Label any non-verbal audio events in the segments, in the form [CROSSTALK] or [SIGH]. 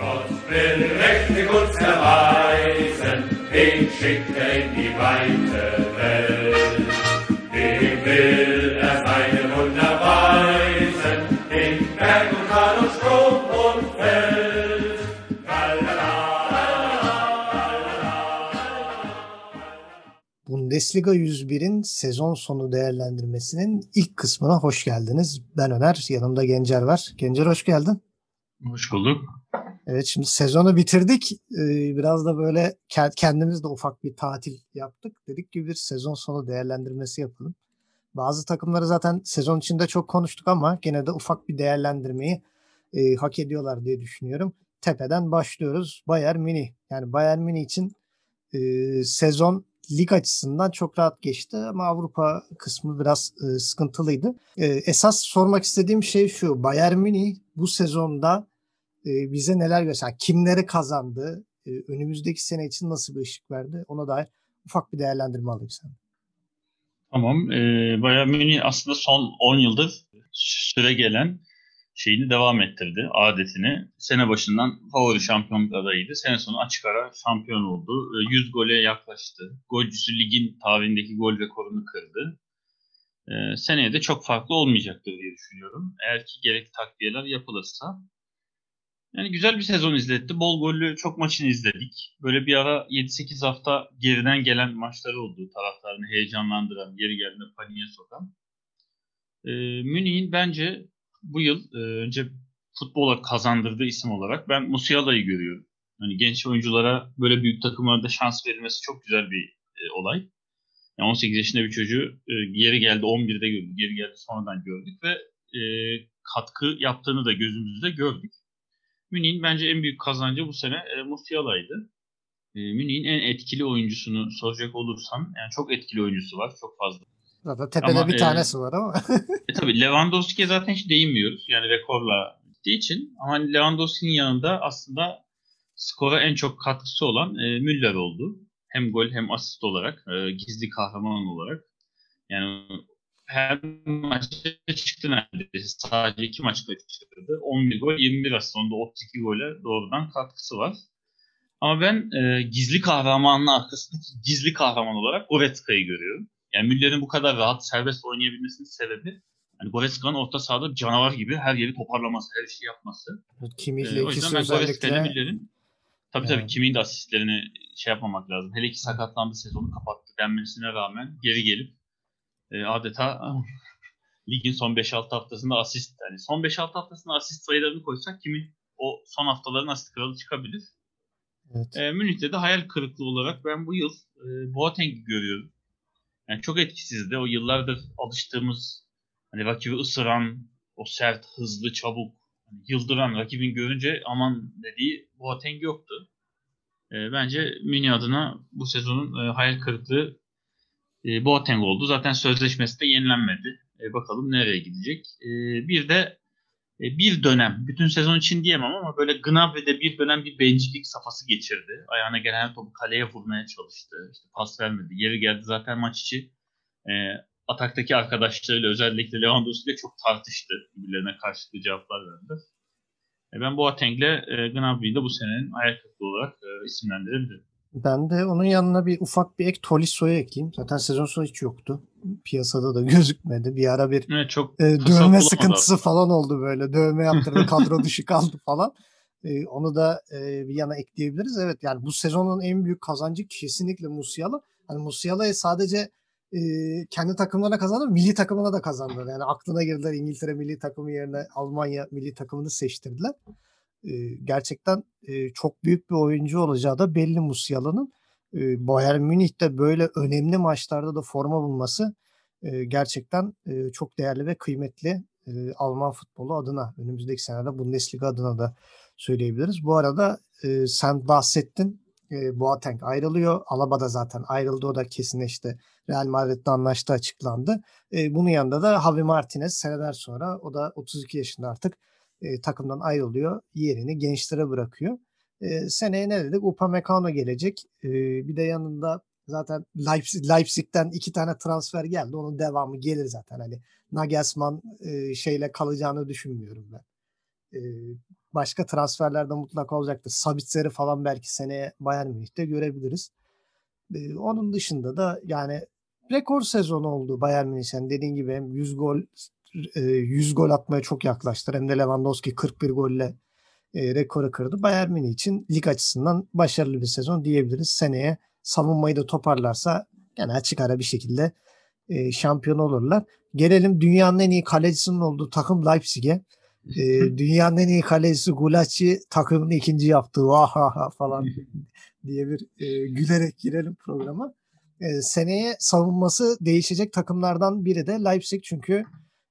Gott will mächtig uns erweisen, den schickt er in die weite Welt. Dem will er seine Wunder weisen, in Berg und Tal und Strom und Feld. Bundesliga 101'in sezon sonu değerlendirmesinin ilk kısmına hoş geldiniz. Ben Öner, yanımda Gencer var. Gencer hoş geldin. Hoş bulduk. Evet şimdi sezonu bitirdik. Ee, biraz da böyle kendimiz de ufak bir tatil yaptık. Dedik ki bir sezon sonu değerlendirmesi yapalım. Bazı takımları zaten sezon içinde çok konuştuk ama gene de ufak bir değerlendirmeyi e, hak ediyorlar diye düşünüyorum. Tepeden başlıyoruz. Bayern Münih. Yani Bayern Münih için e, sezon lig açısından çok rahat geçti ama Avrupa kısmı biraz e, sıkıntılıydı. Esas sormak istediğim şey şu. Bayern Münih bu sezonda bize neler göster? Kimleri kazandı? Önümüzdeki sene için nasıl bir ışık verdi? Ona dair ufak bir değerlendirme alayım sen. Tamam. E, Bayern Münih aslında son 10 yıldır süre gelen şeyini devam ettirdi, adetini. Sene başından favori şampiyonluk adayıydı. Sene sonu açık ara şampiyon oldu. 100 e, gole yaklaştı. Golcüsü ligin tarihindeki gol rekorunu kırdı. Ee, seneye de çok farklı olmayacaktır diye düşünüyorum. Eğer ki gerekli takviyeler yapılırsa. Yani güzel bir sezon izletti. Bol gollü çok maçını izledik. Böyle bir ara 7-8 hafta geriden gelen maçları oldu. Taraftarını heyecanlandıran, geri geldiğinde paniğe sokan. Ee, Münih'in bence bu yıl e, önce futbola kazandırdığı isim olarak ben Musiala'yı görüyorum. Hani genç oyunculara böyle büyük takımlarda şans verilmesi çok güzel bir e, olay. Yani 18 yaşında bir çocuğu e, geri geldi 11'de gördük. Geri geldi sonradan gördük ve e, katkı yaptığını da gözümüzde gördük. Münih'in bence en büyük kazancı bu sene e, Musiala'ydı. E, Münih'in en etkili oyuncusunu soracak olursam yani çok etkili oyuncusu var çok fazla. Zaten tepede ama, bir e, tanesi var ama. [LAUGHS] e tabii Lewandowski'ye zaten hiç değinmiyoruz. Yani rekorla gittiği için. Ama Lewandowski'nin yanında aslında skora en çok katkısı olan e, Müller oldu. Hem gol hem asist olarak, e, gizli kahraman olarak. Yani her maçta çıktı neredeyse. Sadece iki maç kaçırdı. 11 gol, 21 asist. Onda 32 gole doğrudan katkısı var. Ama ben e, gizli kahramanın arkasındaki gizli kahraman olarak Goretzka'yı görüyorum. Yani Müller'in bu kadar rahat serbest oynayabilmesinin sebebi yani Goreska'nın orta sahada canavar gibi her yeri toparlaması, her şeyi yapması. Kimihle ee, o yüzden ben Goreska'yla Müller'in tabii tabii kimin de asistlerini şey yapmamak lazım. Hele ki sakatlandı sezonu kapattı denmesine rağmen geri gelip e, adeta [LAUGHS] ligin son 5-6 haftasında asist yani son 5-6 haftasında asist sayılarını koysak kimin o son haftaların asist kralı çıkabilir. Evet. E, Münih'te de hayal kırıklığı olarak ben bu yıl e, Boateng'i görüyorum. Yani çok etkisizdi. O yıllardır alıştığımız hani rakibi ısıran, o sert, hızlı, çabuk, hani yıldıran rakibin görünce aman dediği Boateng yoktu. E, bence Mini adına bu sezonun e, hayal kırıklığı e, Boateng oldu. Zaten sözleşmesi de yenilenmedi. E, bakalım nereye gidecek. E, bir de e, bir dönem, bütün sezon için diyemem ama böyle Gnabry'de bir dönem bir bencillik safhası geçirdi. Ayağına gelen topu kaleye vurmaya çalıştı. İşte pas vermedi. Yeri geldi zaten maç içi e, ataktaki arkadaşlarıyla özellikle Lewandowski ile çok tartıştı. Birbirlerine karşılıklı cevaplar verdi. E, ben Boateng'le e, Gnabry'i de bu senenin ayak olarak e, isimlendirebilirim. Ben de onun yanına bir ufak bir ek Tolisso'yu ekleyeyim. Zaten sezon sonu hiç yoktu. Piyasada da [LAUGHS] gözükmedi. Bir ara bir evet, çok e, dövme sıkıntısı aslında. falan oldu böyle. Dövme yaptırdı kadro [LAUGHS] dışı kaldı falan. E, onu da e, bir yana ekleyebiliriz. Evet yani bu sezonun en büyük kazancı kesinlikle Musiala. Hani Musiala'yı sadece e, kendi takımlarına kazandı, milli takımına da kazandı. Yani aklına girdiler İngiltere milli takımı yerine Almanya milli takımını seçtirdiler gerçekten çok büyük bir oyuncu olacağı da belli Musiala'nın. Bayern Münih'te böyle önemli maçlarda da forma bulması gerçekten çok değerli ve kıymetli Alman futbolu adına önümüzdeki senede Bundesliga adına da söyleyebiliriz. Bu arada sen bahsettin Boateng ayrılıyor. Alaba da zaten ayrıldı. O da kesinleşti. Real Madrid'le anlaştı açıklandı. bunun yanında da Javi Martinez seneler sonra o da 32 yaşında artık e, takımdan ayrılıyor. Yerini gençlere bırakıyor. E, seneye ne dedik? Upamecano gelecek. E, bir de yanında zaten Leipzig, Leipzig'ten iki tane transfer geldi. Onun devamı gelir zaten. Hani Nagelsmann e, şeyle kalacağını düşünmüyorum ben. E, başka transferlerde mutlaka olacaktır. Sabitzer'i falan belki seneye Bayern Münih'te görebiliriz. Ee, onun dışında da yani rekor sezonu oldu Bayern Münih. Yani dediğin gibi hem 100 gol 100 gol atmaya çok yaklaştı. Hem de Lewandowski 41 golle e, rekoru kırdı. Bayern Münih için lig açısından başarılı bir sezon diyebiliriz. Seneye savunmayı da toparlarsa yani açık ara bir şekilde e, şampiyon olurlar. Gelelim dünyanın en iyi kalecisinin olduğu takım Leipzig'e. E, [LAUGHS] dünyanın en iyi kalecisi Gulacsi takımını ikinci yaptı. Vahaha falan [LAUGHS] diye bir e, gülerek girelim programa. E, seneye savunması değişecek takımlardan biri de Leipzig çünkü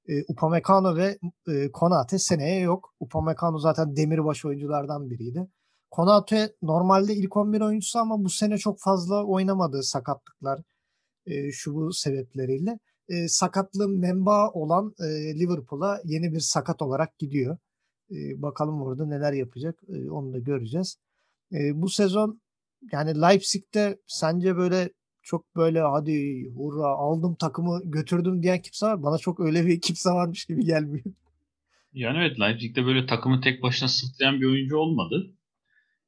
e, Upamecano ve e, Konate seneye yok. Upamecano zaten demirbaş oyunculardan biriydi. Konate normalde ilk 11 oyuncusu ama bu sene çok fazla oynamadı sakatlıklar e, şu bu sebepleriyle. E, sakatlığı memba olan e, Liverpool'a yeni bir sakat olarak gidiyor. E, bakalım orada neler yapacak e, onu da göreceğiz. E, bu sezon yani Leipzig'te sence böyle çok böyle hadi hurra aldım takımı götürdüm diyen kimse var. Bana çok öyle bir kimse varmış gibi gelmiyor. Yani evet Leipzig'te böyle takımı tek başına sırtlayan bir oyuncu olmadı.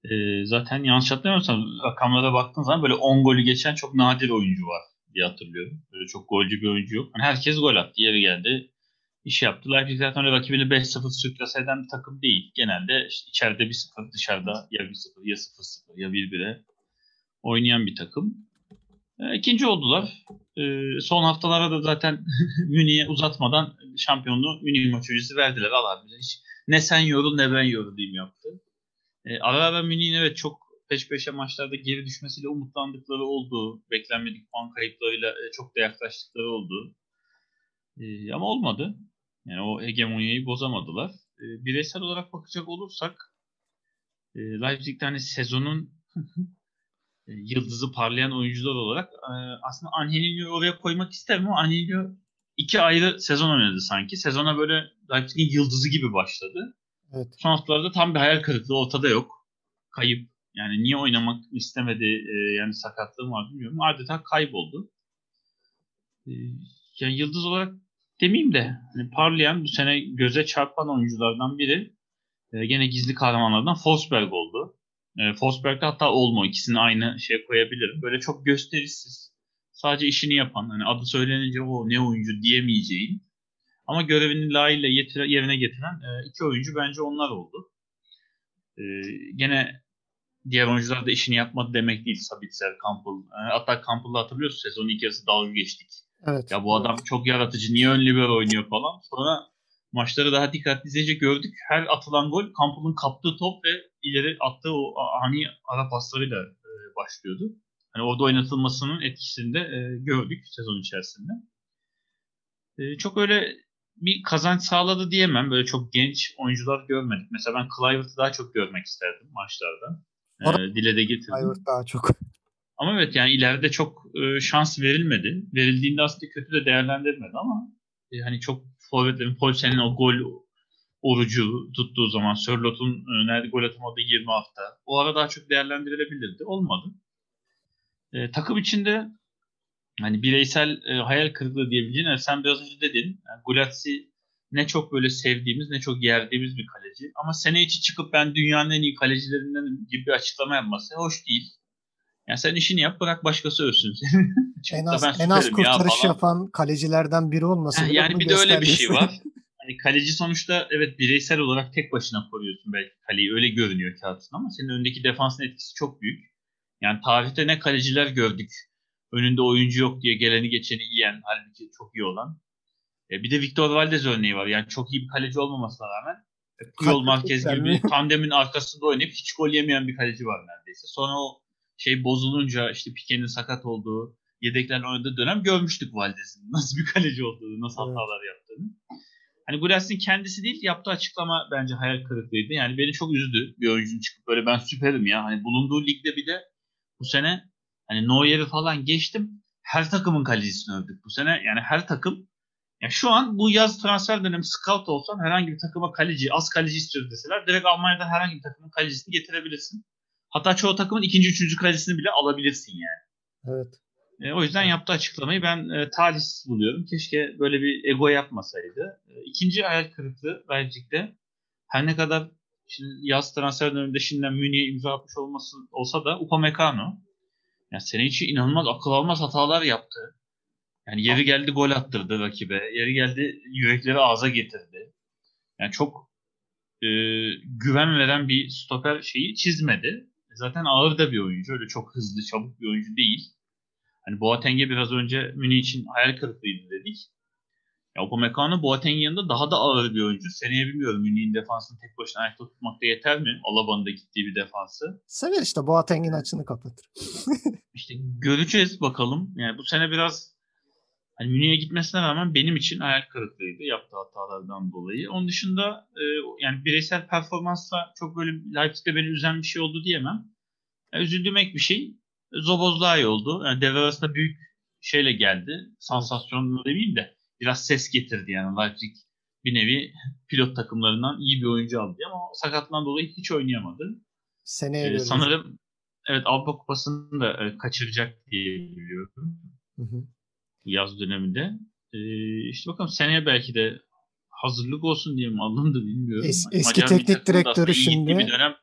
Ee, zaten yanlış hatırlamıyorsam rakamlara baktığın zaman böyle 10 golü geçen çok nadir oyuncu var diye hatırlıyorum. Böyle çok golcü bir oyuncu yok. Yani herkes gol attı. Yeri geldi. iş yaptı. Leipzig zaten öyle rakibini 5-0 sürklase eden bir takım değil. Genelde işte içeride 1-0 dışarıda ya 1-0 ya 0-0 ya 1-1'e oynayan bir takım. E, ikinci oldular. E, son haftalara da zaten [LAUGHS] Münih'e uzatmadan şampiyonluğu Münih maç öncesi verdiler. Allah bilir. Hiç ne sen yorul ne ben yorulayım yaptı. E, ara ara Münih'in evet çok peş peşe maçlarda geri düşmesiyle umutlandıkları oldu. Beklenmedik puan kayıplarıyla çok da yaklaştıkları oldu. Ama olmadı. Yani o hegemonyayı bozamadılar. Bireysel olarak bakacak olursak e, Leipzig'te hani sezonun [LAUGHS] yıldızı parlayan oyuncular olarak e, aslında Angelinho'yu oraya koymak isterim ama Angelino iki ayrı sezon oynadı sanki. Sezona böyle Leipzig'in yıldızı gibi başladı. Evet. Son haftalarda tam bir hayal kırıklığı ortada yok. Kayıp. Yani niye oynamak istemedi e, yani sakatlığı var bilmiyorum. Adeta kayboldu. Yani yıldız olarak demeyeyim de hani parlayan bu sene göze çarpan oyunculardan biri gene gizli kahramanlardan Forsberg oldu. E, Forsberg'de hatta Olmo ikisini aynı şey koyabilirim. Böyle çok gösterişsiz. Sadece işini yapan, hani adı söylenince o ne oyuncu diyemeyeceğin ama görevini layığıyla yerine getiren e, iki oyuncu bence onlar oldu. E, gene diğer oyuncular da işini yapmadı demek değil Sabitzer, Campbell. E, hatta Campbell'ı hatırlıyorsun sezonun ilk yarısı dalga geçtik. Evet. Ya bu adam çok yaratıcı, niye ön libero oynuyor falan. Sonra maçları daha dikkatli izleyince gördük. Her atılan gol Campbell'ın kaptığı top ve ileri attığı o ani ara paslarıyla e, başlıyordu. Hani orada oynatılmasının etkisini de e, gördük sezon içerisinde. E, çok öyle bir kazanç sağladı diyemem. Böyle çok genç oyuncular görmedik. Mesela ben Clivert'ı daha çok görmek isterdim maçlarda. E, dile de getirdim. Clivert daha çok. Ama evet yani ileride çok e, şans verilmedi. Verildiğinde aslında kötü de değerlendirilmedi ama e, hani çok forvetlerin Polsen'in o gol orucu tuttuğu zaman Sörlot'un e, nerede gol atamadığı 20 hafta. O ara daha çok değerlendirilebilirdi. Olmadı. E, takım içinde hani bireysel e, hayal kırıklığı diyebileceğin sen biraz önce dedin. Yani Gulazzi ne çok böyle sevdiğimiz ne çok yerdiğimiz bir kaleci. Ama sene içi çıkıp ben dünyanın en iyi kalecilerinden gibi bir açıklama yapması hoş değil. Yani sen işini yap bırak başkası ölsün. [LAUGHS] en az, en az kurtarış ya yapan kalecilerden biri olmasın. Yani, yani bir de öyle bir şey var. Hani kaleci sonuçta evet bireysel olarak tek başına koruyorsun belki kaleyi öyle görünüyor kağıtın ama senin önündeki defansın etkisi çok büyük. Yani tarihte ne kaleciler gördük önünde oyuncu yok diye geleni geçeni yiyen halbuki çok iyi olan. E, bir de Victor Valdez örneği var. Yani çok iyi bir kaleci olmamasına rağmen e, Puyol Marquez gibi tandemin arkasında oynayıp hiç gol yemeyen bir kaleci var neredeyse. Sonra o şey bozulunca işte Pique'nin sakat olduğu, yedeklerin oynadığı dönem görmüştük Valdez'in [LAUGHS] nasıl bir kaleci olduğunu, nasıl evet. hatalar yaptığını. Hani Gules'in kendisi değil yaptığı açıklama bence hayal kırıklığıydı. Yani beni çok üzdü bir oyuncunun çıkıp böyle ben süperim ya. Hani bulunduğu ligde bir de bu sene hani Neuer'i falan geçtim. Her takımın kalecisini övdük bu sene. Yani her takım ya şu an bu yaz transfer dönemi scout olsan herhangi bir takıma kaleci, az kaleci istiyoruz deseler direkt Almanya'da herhangi bir takımın kalecisini getirebilirsin. Hatta çoğu takımın ikinci, üçüncü kalecisini bile alabilirsin yani. Evet. E, o yüzden yaptığı açıklamayı ben e, talihsiz buluyorum. Keşke böyle bir ego yapmasaydı. E, ikinci hayal kırıklığı Belçik'te her ne kadar Şimdi yaz transfer döneminde şimdiden Münih'e imza atmış olması olsa da Upamecano yani sene içi inanılmaz akıl almaz hatalar yaptı. Yani yeri geldi gol attırdı rakibe. Yeri geldi yürekleri ağza getirdi. Yani çok e, güven veren bir stoper şeyi çizmedi. Zaten ağır da bir oyuncu. Öyle çok hızlı, çabuk bir oyuncu değil. Hani Boateng'e biraz önce Münih için hayal kırıklığıydı dedik. Ya Upamecano Boateng'in yanında daha da ağır bir oyuncu. Seneye bilmiyorum Münih'in defansını tek başına ayakta tutmakta yeter mi? Alaba'nın da gittiği bir defansı. Sever işte Boateng'in açını kapatır. işte göreceğiz bakalım. Yani bu sene biraz hani Münih'e gitmesine rağmen benim için hayal kırıklığıydı yaptığı hatalardan dolayı. Onun dışında e, yani bireysel performansla çok böyle Leipzig'te beni üzen bir şey oldu diyemem. Yani üzüldüğüm ek bir şey Zoboz daha iyi oldu. Yani devre arasında büyük şeyle geldi. Sansasyonlu demeyeyim de biraz ses getirdi yani Leipzig bir nevi pilot takımlarından iyi bir oyuncu aldı ama sakatlan dolayı hiç oynayamadı. Seneye ee, sanırım evet Avrupa Kupası'nı da e, kaçıracak diye biliyorum. Hı hı. Yaz döneminde. Ee, işte bakalım seneye belki de hazırlık olsun diye mi alındı bilmiyorum. Es, eski Macar teknik direktörü şimdi bir dönem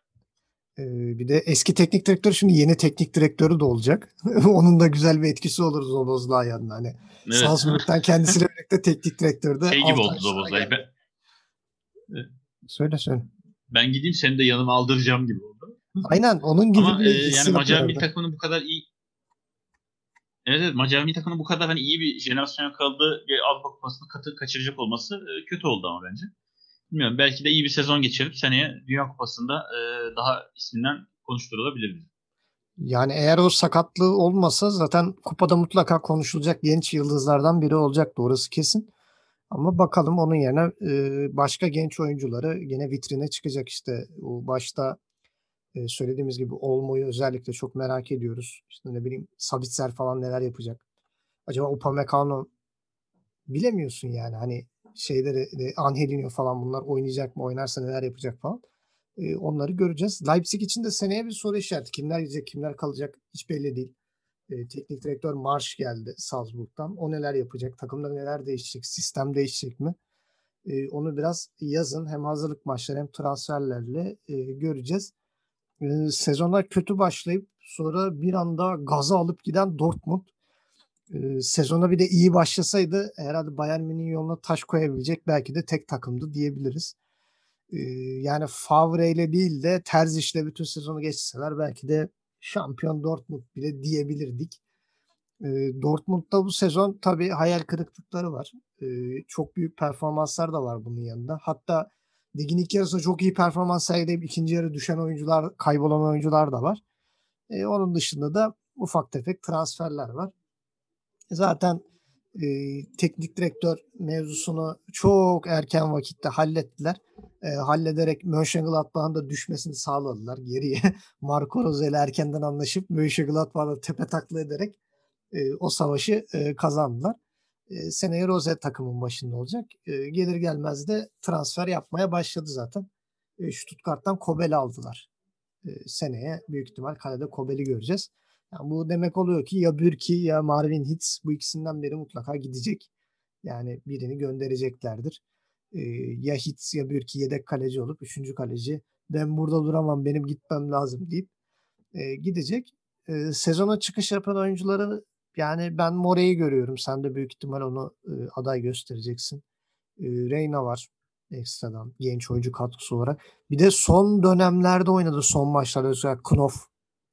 ee, bir de eski teknik direktör şimdi yeni teknik direktörü de olacak. [LAUGHS] Onun da güzel bir etkisi olur Zobozlağ yanına. Hani evet. Salzburg'dan kendisiyle [LAUGHS] birlikte teknik direktör de. Şey gibi oldu Zobozlağ. Ben... Söyle söyle. Ben gideyim seni de yanıma aldıracağım gibi oldu. Aynen onun gibi Ama, bir e, yani Macar milli takımının bu kadar iyi Evet, evet Macar milli takımının bu kadar hani iyi bir jenerasyon kaldı ve Avrupa Kupası'nı katı kaçıracak olması e, kötü oldu ama bence. Bilmiyorum belki de iyi bir sezon geçirip seneye Dünya Kupası'nda e, daha isminden konuşturulabilir. Yani eğer o sakatlığı olmasa zaten kupada mutlaka konuşulacak genç yıldızlardan biri olacaktı orası kesin. Ama bakalım onun yerine e, başka genç oyuncuları yine vitrine çıkacak işte. O başta e, söylediğimiz gibi Olmo'yu özellikle çok merak ediyoruz. İşte ne bileyim Sabitzer falan neler yapacak. Acaba Upamecano bilemiyorsun yani hani şeyleri Angelino falan bunlar oynayacak mı oynarsa neler yapacak falan. E, onları göreceğiz. Leipzig için de seneye bir soru işareti. Kimler gidecek kimler kalacak hiç belli değil. E, teknik direktör Marş geldi Salzburg'dan. O neler yapacak? Takımda neler değişecek? Sistem değişecek mi? E, onu biraz yazın hem hazırlık maçları hem transferlerle e, göreceğiz. E, sezona kötü başlayıp sonra bir anda gaza alıp giden Dortmund e, sezona bir de iyi başlasaydı herhalde Bayern Münih'in yoluna taş koyabilecek belki de tek takımdı diyebiliriz. Yani Favre ile değil de Terzic ile bütün sezonu geçseler belki de şampiyon Dortmund bile diyebilirdik. E, Dortmund'da bu sezon tabii hayal kırıklıkları var. Çok büyük performanslar da var bunun yanında. Hatta ligin ilk yarısında çok iyi performans sergileyip ikinci yarı düşen oyuncular, kaybolan oyuncular da var. E, onun dışında da ufak tefek transferler var. Zaten e, teknik direktör mevzusunu çok erken vakitte hallettiler. E, hallederek Mönchengladbach'ın da düşmesini sağladılar. Geriye [LAUGHS] Marco Rose ile erkenden anlaşıp Mönchengladbach'ı tepe takla ederek e, o savaşı e, kazandılar. Seneye Rose takımın başında olacak. Gelir gelmez de transfer yapmaya başladı zaten. E, Stuttgart'tan Kobel aldılar. Seneye büyük ihtimal kalede Kobel'i göreceğiz. Yani bu demek oluyor ki ya Bürki ya Marvin Hitz bu ikisinden biri mutlaka gidecek. Yani birini göndereceklerdir. Ya Hitz ya Bürki yedek kaleci olup üçüncü kaleci ben burada duramam benim gitmem lazım deyip gidecek. E, sezona çıkış yapan oyuncuları yani ben More'yi görüyorum. Sen de büyük ihtimal onu e, aday göstereceksin. E, Reyna var ekstradan genç oyuncu katkısı olarak. Bir de son dönemlerde oynadı son maçlarda özellikle Knof.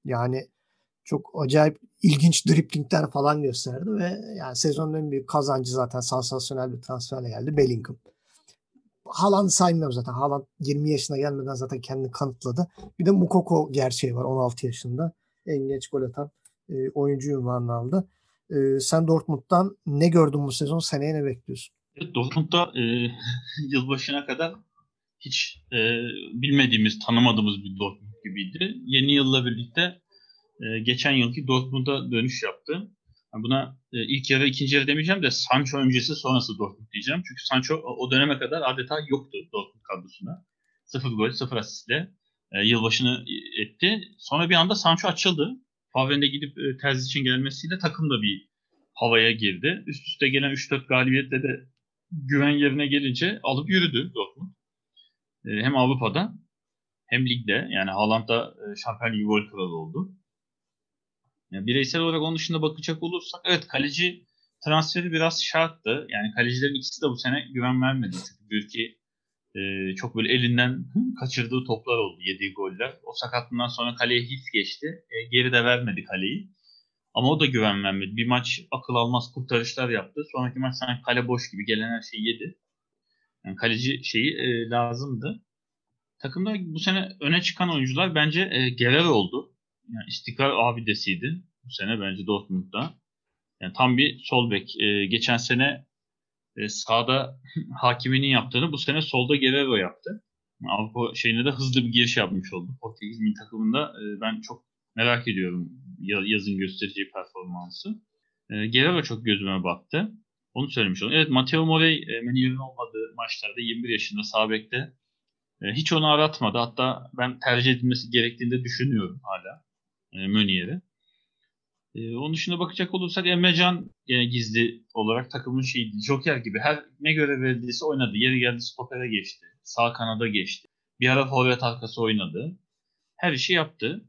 Yani çok acayip ilginç driplingler falan gösterdi ve yani sezonun en büyük kazancı zaten sansasyonel bir transferle geldi Bellingham. Haaland saymıyorum zaten. Haaland 20 yaşına gelmeden zaten kendini kanıtladı. Bir de Mukoko gerçeği var 16 yaşında. En geç gol atan e, oyuncu ünvanını aldı. E, sen Dortmund'dan ne gördün bu sezon? Seneye ne bekliyorsun? Evet, Dortmund'da e, [LAUGHS] yılbaşına kadar hiç e, bilmediğimiz, tanımadığımız bir Dortmund gibiydi. Yeni yılla birlikte e, geçen yılki Dortmund'a dönüş yaptı. Buna e, ilk yarı ikinci yarı demeyeceğim de Sancho öncesi sonrası Dortmund diyeceğim. Çünkü Sancho o, döneme kadar adeta yoktu Dortmund kadrosunda. Sıfır gol, sıfır asistle e, yılbaşını etti. Sonra bir anda Sancho açıldı. Favre'nin gidip e, Terzi için gelmesiyle takım da bir havaya girdi. Üst üste gelen 3-4 galibiyetle de güven yerine gelince alıp yürüdü Dortmund. E, hem Avrupa'da hem ligde yani Haaland'da e, Şampiyon Ligi gol kralı oldu. Yani bireysel olarak onun dışında bakacak olursak evet kaleci transferi biraz şarttı. Yani kalecilerin ikisi de bu sene güven vermedi. Çünkü Gürki çok böyle elinden kaçırdığı toplar oldu. Yediği goller. O sakatlığından sonra kaleye his geçti. E, geri de vermedi kaleyi. Ama o da güven. Bir maç akıl almaz kurtarışlar yaptı. Sonraki maç sanki kale boş gibi gelen her şeyi yedi. Yani kaleci şeyi e, lazımdı. Takımda bu sene öne çıkan oyuncular bence e, Guerrero oldu. Yani istikrar abidesiydi bu sene bence Dortmund'da. Yani tam bir sol bek. E, geçen sene e, sağda [LAUGHS] Hakimi'nin yaptığını bu sene solda Guerrero yaptı. Avrupa şeyine de hızlı bir giriş yapmış oldu. Portekiz milli takımında e, ben çok merak ediyorum yazın göstereceği performansı. E, Guerrero çok gözüme battı. Onu söylemiş oldum. Evet Matteo Morey e, Menier'in olmadığı maçlarda 21 yaşında sağ. E, hiç onu aratmadı. Hatta ben tercih edilmesi gerektiğini de düşünüyorum hala e, Mönier'i. E, onun dışında bakacak olursak Emrecan yani gizli olarak takımın şeydi. Joker gibi her ne görev verildiyse oynadı. Yeri geldi stopere geçti. Sağ kanada geçti. Bir ara forvet arkası oynadı. Her işi yaptı.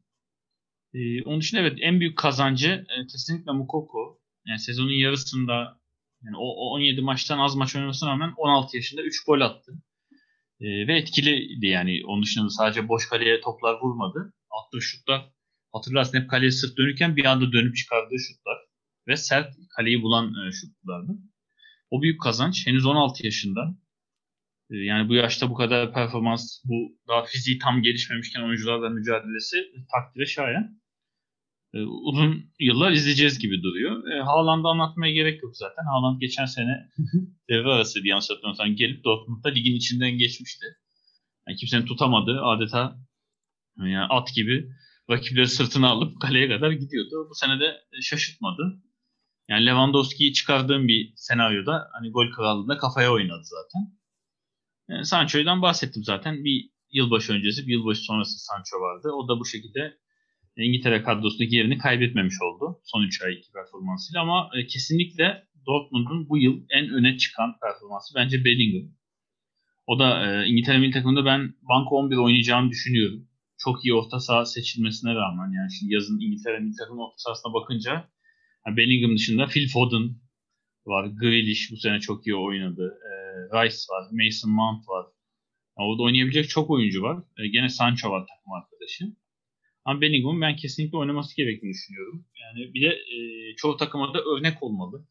E, onun dışında evet en büyük kazancı e, kesinlikle Mukoko. Yani sezonun yarısında yani o, o 17 maçtan az maç oynamasına rağmen 16 yaşında 3 gol attı. E, ve etkiliydi yani. Onun dışında sadece boş kaleye toplar vurmadı. Attığı şutlar hatırlarsın hep kaleye sırt dönürken bir anda dönüp çıkardığı şutlar ve sert kaleyi bulan e, şutlardı. O büyük kazanç. Henüz 16 yaşında. E, yani bu yaşta bu kadar performans, bu daha fiziği tam gelişmemişken oyuncularla mücadelesi takdire şayan. E, uzun yıllar izleyeceğiz gibi duruyor. E, Haaland'ı anlatmaya gerek yok zaten. Haaland geçen sene [LAUGHS] devre arası diye yanlış hatırlamıyorsam gelip Dortmund'da ligin içinden geçmişti. Yani kimsenin tutamadığı adeta yani at gibi rakipleri sırtına alıp kaleye kadar gidiyordu. Bu sene de şaşırtmadı. Yani Lewandowski'yi çıkardığım bir senaryoda hani gol krallığında kafaya oynadı zaten. Yani Sancho'dan bahsettim zaten. Bir yılbaşı öncesi, bir yılbaşı sonrası Sancho vardı. O da bu şekilde İngiltere kadrosundaki yerini kaybetmemiş oldu son 3 ay iki performansıyla ama e, kesinlikle Dortmund'un bu yıl en öne çıkan performansı bence Bellingham. O da e, İngiltere milli takımında ben banko 11 oynayacağını düşünüyorum. Çok iyi orta saha seçilmesine rağmen yani şimdi yazın İngiltere milli takımının orta sahasına bakınca yani Bellingham dışında Phil Foden var. Grealish bu sene çok iyi oynadı. E, Rice var. Mason Mount var. Yani orada oynayabilecek çok oyuncu var. E, gene Sancho var takım arkadaşı. Ama Bellingham'ın ben kesinlikle oynaması gerektiğini düşünüyorum. Yani bir de e, çoğu takıma da örnek olmalı.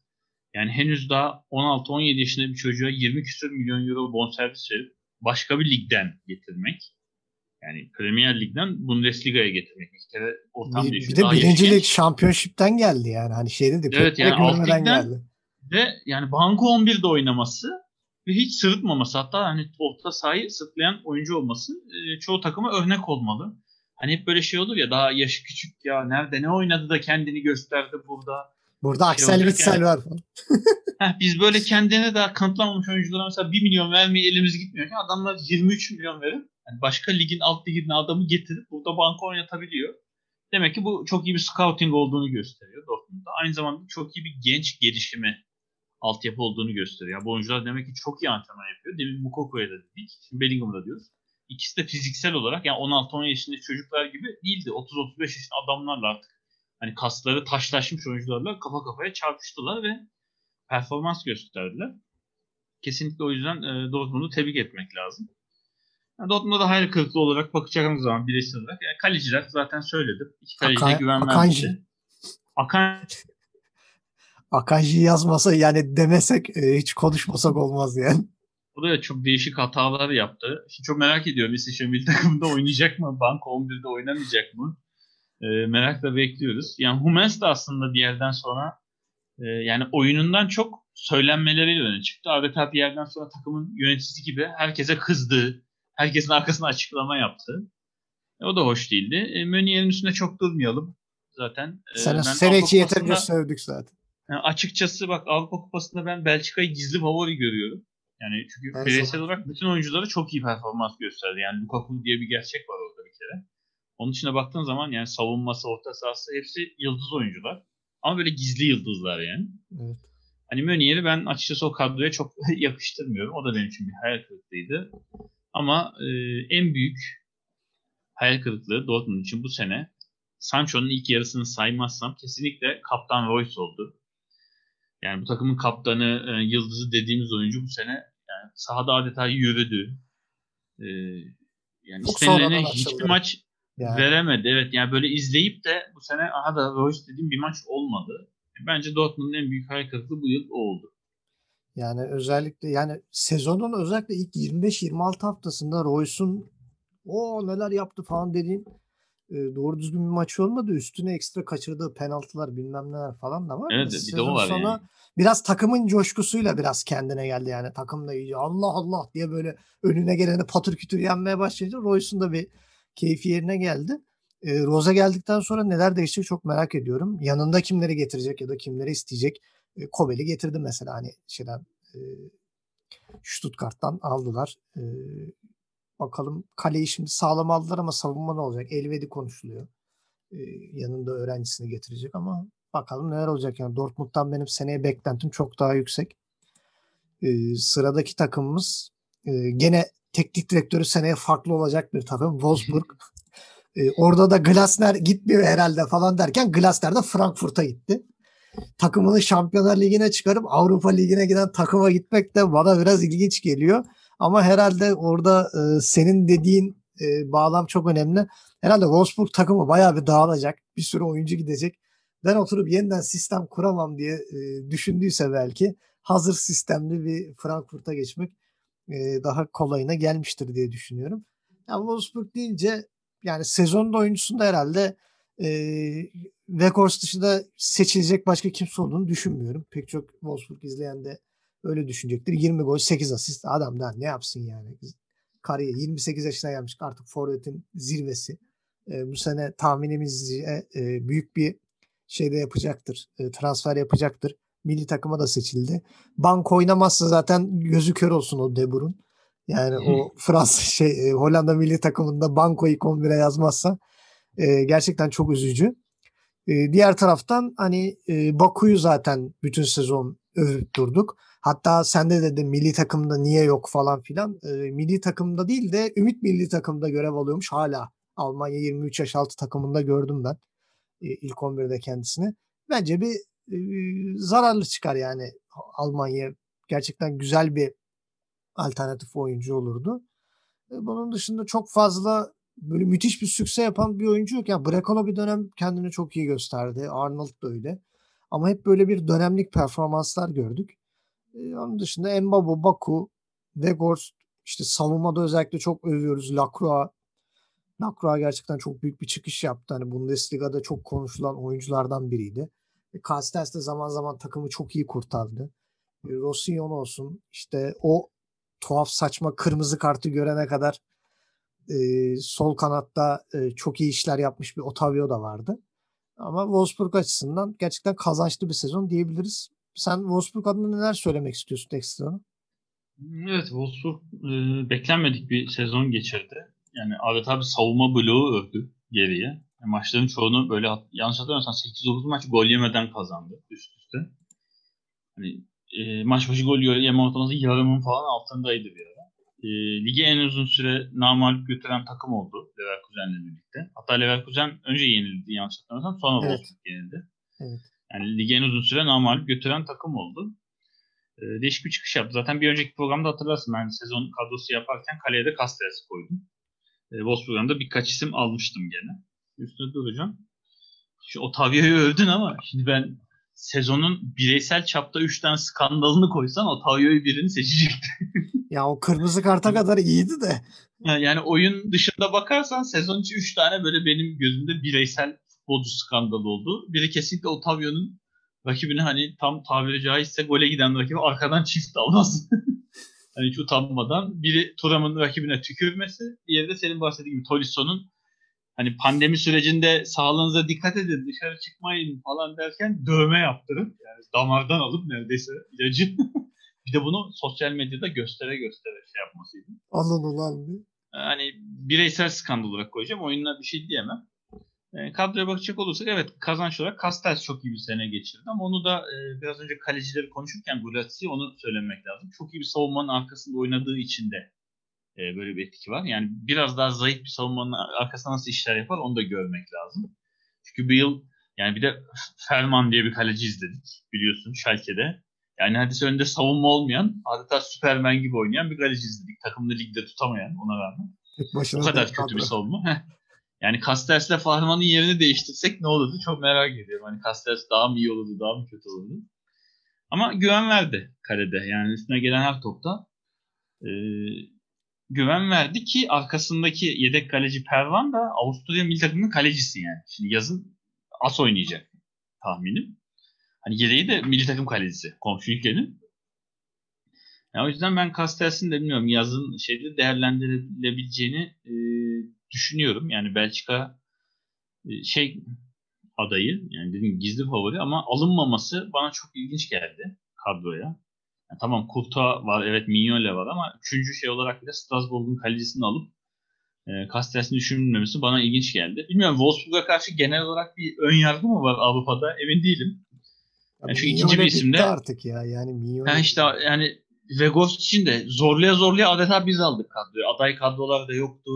Yani henüz daha 16-17 yaşında bir çocuğa 20 küsur milyon euro bonservis verip başka bir ligden getirmek. Yani Premier Lig'den Bundesliga'ya getirmek. Bir kere ortam bir. Bir de birinci lig şampiyonşipten geldi yani. Hani şeyde de evet, yani alt ligden geldi. Ve yani Banko 11'de oynaması ve hiç sırıtmaması hatta hani orta sahayı sırtlayan oyuncu olması e, çoğu takıma örnek olmalı. Hani hep böyle şey olur ya daha yaşı küçük ya nerede ne oynadı da kendini gösterdi burada. Burada şey Aksel Witsel yani. var falan. [LAUGHS] Heh, biz böyle kendine daha kanıtlamamış oyunculara mesela 1 milyon vermeye elimiz gitmiyor. Yani adamlar 23 milyon verip yani başka ligin alt liginin adamı getirip burada banka oynatabiliyor. Demek ki bu çok iyi bir scouting olduğunu gösteriyor Dortmund'da. Aynı zamanda çok iyi bir genç gelişimi altyapı olduğunu gösteriyor. Yani bu oyuncular demek ki çok iyi antrenman yapıyor. Demin Mukoko'ya da dedik. Şimdi Bellingham'da diyoruz ikisi de fiziksel olarak yani 16-17 yaşındaki çocuklar gibi değildi. 30-35 yaşında adamlarla artık hani kasları taşlaşmış oyuncularla kafa kafaya çarpıştılar ve performans gösterdiler. Kesinlikle o yüzden e, Dortmund'u tebrik etmek lazım. Yani Dortmund'a da hayal kırıklığı olarak bakacağımız zaman bireysel olarak yani kaleciler zaten söyledim. İki kaleciye Aka, güven vermişti. Akan Akanji yazmasa yani demesek e, hiç konuşmasak olmaz yani. O da çok değişik hatalar yaptı. Şimdi çok merak ediyorum İsviçre milli takımında oynayacak mı? Banko 11'de oynamayacak mı? E, merakla bekliyoruz. Yani Hummels de aslında bir yerden sonra e, yani oyunundan çok söylenmeleriyle öne çıktı. Adeta bir yerden sonra takımın yöneticisi gibi herkese kızdı. Herkesin arkasına açıklama yaptı. E, o da hoş değildi. E, Mönier'in üstünde çok durmayalım zaten. E, Sen sene içi yeterince sövdük zaten. Yani açıkçası bak Avrupa Kupası'nda ben Belçika'yı gizli favori görüyorum. Yani çünkü bireysel olarak bütün oyuncuları çok iyi performans gösterdi. Yani Lukaku diye bir gerçek var orada. Onun içine baktığın zaman yani savunması, orta sahası hepsi yıldız oyuncular. Ama böyle gizli yıldızlar yani. Evet. Hani Mönier'i ben açıkçası o kadroya çok [LAUGHS] yakıştırmıyorum. O da benim için bir hayal kırıklığıydı. Ama e, en büyük hayal kırıklığı Dortmund için bu sene Sancho'nun ilk yarısını saymazsam kesinlikle kaptan Royce oldu. Yani bu takımın kaptanı, e, yıldızı dediğimiz oyuncu bu sene yani sahada adeta yürüdü. E, yani Çok istenilene hiçbir maç Yani, veremedi. Evet yani böyle izleyip de bu sene aha da Royce dediğim bir maç olmadı. Bence Dortmund'un en büyük hayal kırıklığı bu yıl o oldu. yani özellikle yani sezonun özellikle ilk 25-26 haftasında Royce'un o neler yaptı falan dediğin e, doğru düzgün bir maç olmadı. Üstüne ekstra kaçırdığı penaltılar bilmem neler falan da var. Evet, bir de o var sonu yani. Biraz takımın coşkusuyla biraz kendine geldi yani. Takım da iyice Allah Allah diye böyle önüne geleni patır kütür yenmeye başlayınca Royce'un da bir keyfi yerine geldi. E, Roza geldikten sonra neler değişecek çok merak ediyorum. Yanında kimleri getirecek ya da kimleri isteyecek. E, Kobel'i getirdi mesela hani şeyden e, Stuttgart'tan aldılar. E, bakalım kaleyi şimdi sağlam aldılar ama savunma ne olacak? Elvedi konuşuluyor. E, yanında öğrencisini getirecek ama bakalım neler olacak yani. Dortmund'dan benim seneye beklentim çok daha yüksek. E, sıradaki takımımız e, gene teknik direktörü seneye farklı olacak bir takım. Wolfsburg. E, orada da Glasner gitmiyor herhalde falan derken Glasner de Frankfurt'a gitti. Takımını Şampiyonlar Ligi'ne çıkarıp Avrupa Ligi'ne giden takıma gitmek de bana biraz ilginç geliyor. Ama herhalde orada e, senin dediğin e, bağlam çok önemli. Herhalde Wolfsburg takımı bayağı bir dağılacak. Bir sürü oyuncu gidecek. Ben oturup yeniden sistem kuramam diye e, düşündüyse belki hazır sistemli bir Frankfurt'a geçmek daha kolayına gelmiştir diye düşünüyorum. Yani Wolfsburg deyince yani sezonun oyuncusunda herhalde e, Weghorst dışında seçilecek başka kimse olduğunu düşünmüyorum. Pek çok Wolfsburg izleyen de öyle düşünecektir. 20 gol 8 asist adam da ne yapsın yani. Kariyer 28 yaşına gelmiş artık forvetin zirvesi. E, bu sene tahminimizce e, büyük bir şeyde yapacaktır. E, transfer yapacaktır. Milli takıma da seçildi. Bank oynamazsa zaten gözü kör olsun o De Boer'un. Yani o [LAUGHS] Fransa şey e, Hollanda milli takımında banko ilk 11'e yazmazsa e, gerçekten çok üzücü. E, diğer taraftan hani e, Baku'yu zaten bütün sezon övüp durduk. Hatta sen de dedin milli takımda niye yok falan filan. E, milli takımda değil de Ümit milli takımda görev alıyormuş hala. Almanya 23 yaş altı takımında gördüm ben e, ilk 11'de kendisini. Bence bir zararlı çıkar yani Almanya. Gerçekten güzel bir alternatif oyuncu olurdu. Bunun dışında çok fazla böyle müthiş bir sükse yapan bir oyuncu yok. Yani Brekalo bir dönem kendini çok iyi gösterdi. Arnold da öyle. Ama hep böyle bir dönemlik performanslar gördük. Onun dışında Mbabo, Baku, Weghorst işte savunmada özellikle çok övüyoruz. Lacroix. Lacroix gerçekten çok büyük bir çıkış yaptı. Hani Bundesliga'da çok konuşulan oyunculardan biriydi. E, Castells de zaman zaman takımı çok iyi kurtardı. E, Rossillon olsun işte o tuhaf saçma kırmızı kartı görene kadar e, sol kanatta e, çok iyi işler yapmış bir Otavio da vardı. Ama Wolfsburg açısından gerçekten kazançlı bir sezon diyebiliriz. Sen Wolfsburg adına neler söylemek istiyorsun ekstra? Evet Wolfsburg e, beklenmedik bir sezon geçirdi. Yani adeta bir savunma bloğu ördü geriye. Maçların çoğunu böyle yanlış hatırlamıyorsam 8-9 maç gol yemeden kazandı üst üste. Hani e, maç başı gol yeme ortalaması yarımın falan altındaydı bir ara. E, ligi en uzun süre namalup götüren takım oldu Leverkusen'le birlikte. Hatta Leverkusen önce yenildi yanlış hatırlamıyorsam sonra Evet. Wolfsburg yenildi. Evet. Yani ligi en uzun süre namalup götüren takım oldu. E, değişik bir çıkış yaptı. Zaten bir önceki programda hatırlarsın ben sezon kadrosu yaparken kaleye de Castells'i koydum. E, Wolfsburg'dan da birkaç isim almıştım gene. Üstüne duracağım. Şu Otavio'yu övdün ama şimdi ben sezonun bireysel çapta 3 tane skandalını koysan Otavio'yu birini seçecektim. [LAUGHS] Ya o kırmızı karta kadar iyiydi de. Yani, yani oyun dışında bakarsan sezon içi 3 tane böyle benim gözümde bireysel futbolcu skandalı oldu. Biri kesinlikle Otavio'nun rakibine hani tam tabiri caizse gole giden rakibi arkadan çift alması. [LAUGHS] hani hiç utanmadan. Biri Turam'ın rakibine tükürmesi. Diğeri de senin bahsettiğin gibi Tolisso'nun hani pandemi sürecinde sağlığınıza dikkat edin dışarı çıkmayın falan derken dövme yaptırıp yani damardan alıp neredeyse ilacı [LAUGHS] bir de bunu sosyal medyada göstere göstere şey yapmasıydı. Alın ulan bir. Hani bireysel skandal olarak koyacağım. Oyununa bir şey diyemem. E, kadroya bakacak olursak evet kazanç olarak Castells çok iyi bir sene geçirdi ama onu da e, biraz önce kalecileri konuşurken Gulazzi onu söylemek lazım. Çok iyi bir savunmanın arkasında oynadığı için de e, böyle bir etki var. Yani biraz daha zayıf bir savunmanın arkasında nasıl işler yapar onu da görmek lazım. Çünkü bu yıl yani bir de Ferman diye bir kaleci izledik biliyorsun Schalke'de. Yani neredeyse önünde savunma olmayan, adeta Superman gibi oynayan bir kaleci izledik. Takımını ligde tutamayan ona rağmen. başına o kadar kötü bir savunma. yani Castells'le Fahriman'ın yerini değiştirsek ne olurdu çok merak ediyorum. Hani Castells daha mı iyi olurdu, daha mı kötü olurdu? Ama güven verdi kalede. Yani üstüne gelen her topta e, güven verdi ki arkasındaki yedek kaleci Pervan da Avusturya milli takımının kalecisi yani. Şimdi yazın as oynayacak tahminim. Hani yedeği de milli takım kalecisi komşu ülkenin. Yani o yüzden ben Castells'in de bilmiyorum yazın şeyde değerlendirilebileceğini e, düşünüyorum. Yani Belçika e, şey adayı yani dediğim gizli favori ama alınmaması bana çok ilginç geldi kadroya. Yani tamam Kurta var evet Mignole var ama üçüncü şey olarak bile Strasbourg'un kalecisini alıp e, Castells'in düşünülmemesi bana ilginç geldi. Bilmiyorum Wolfsburg'a karşı genel olarak bir ön yargı mı var Avrupa'da emin değilim. Yani şu ikinci bir isimde artık ya yani Mignole. Yani işte yani Vegos için de zorluya zorluya adeta biz aldık kadroyu. Aday kadrolar da yoktu.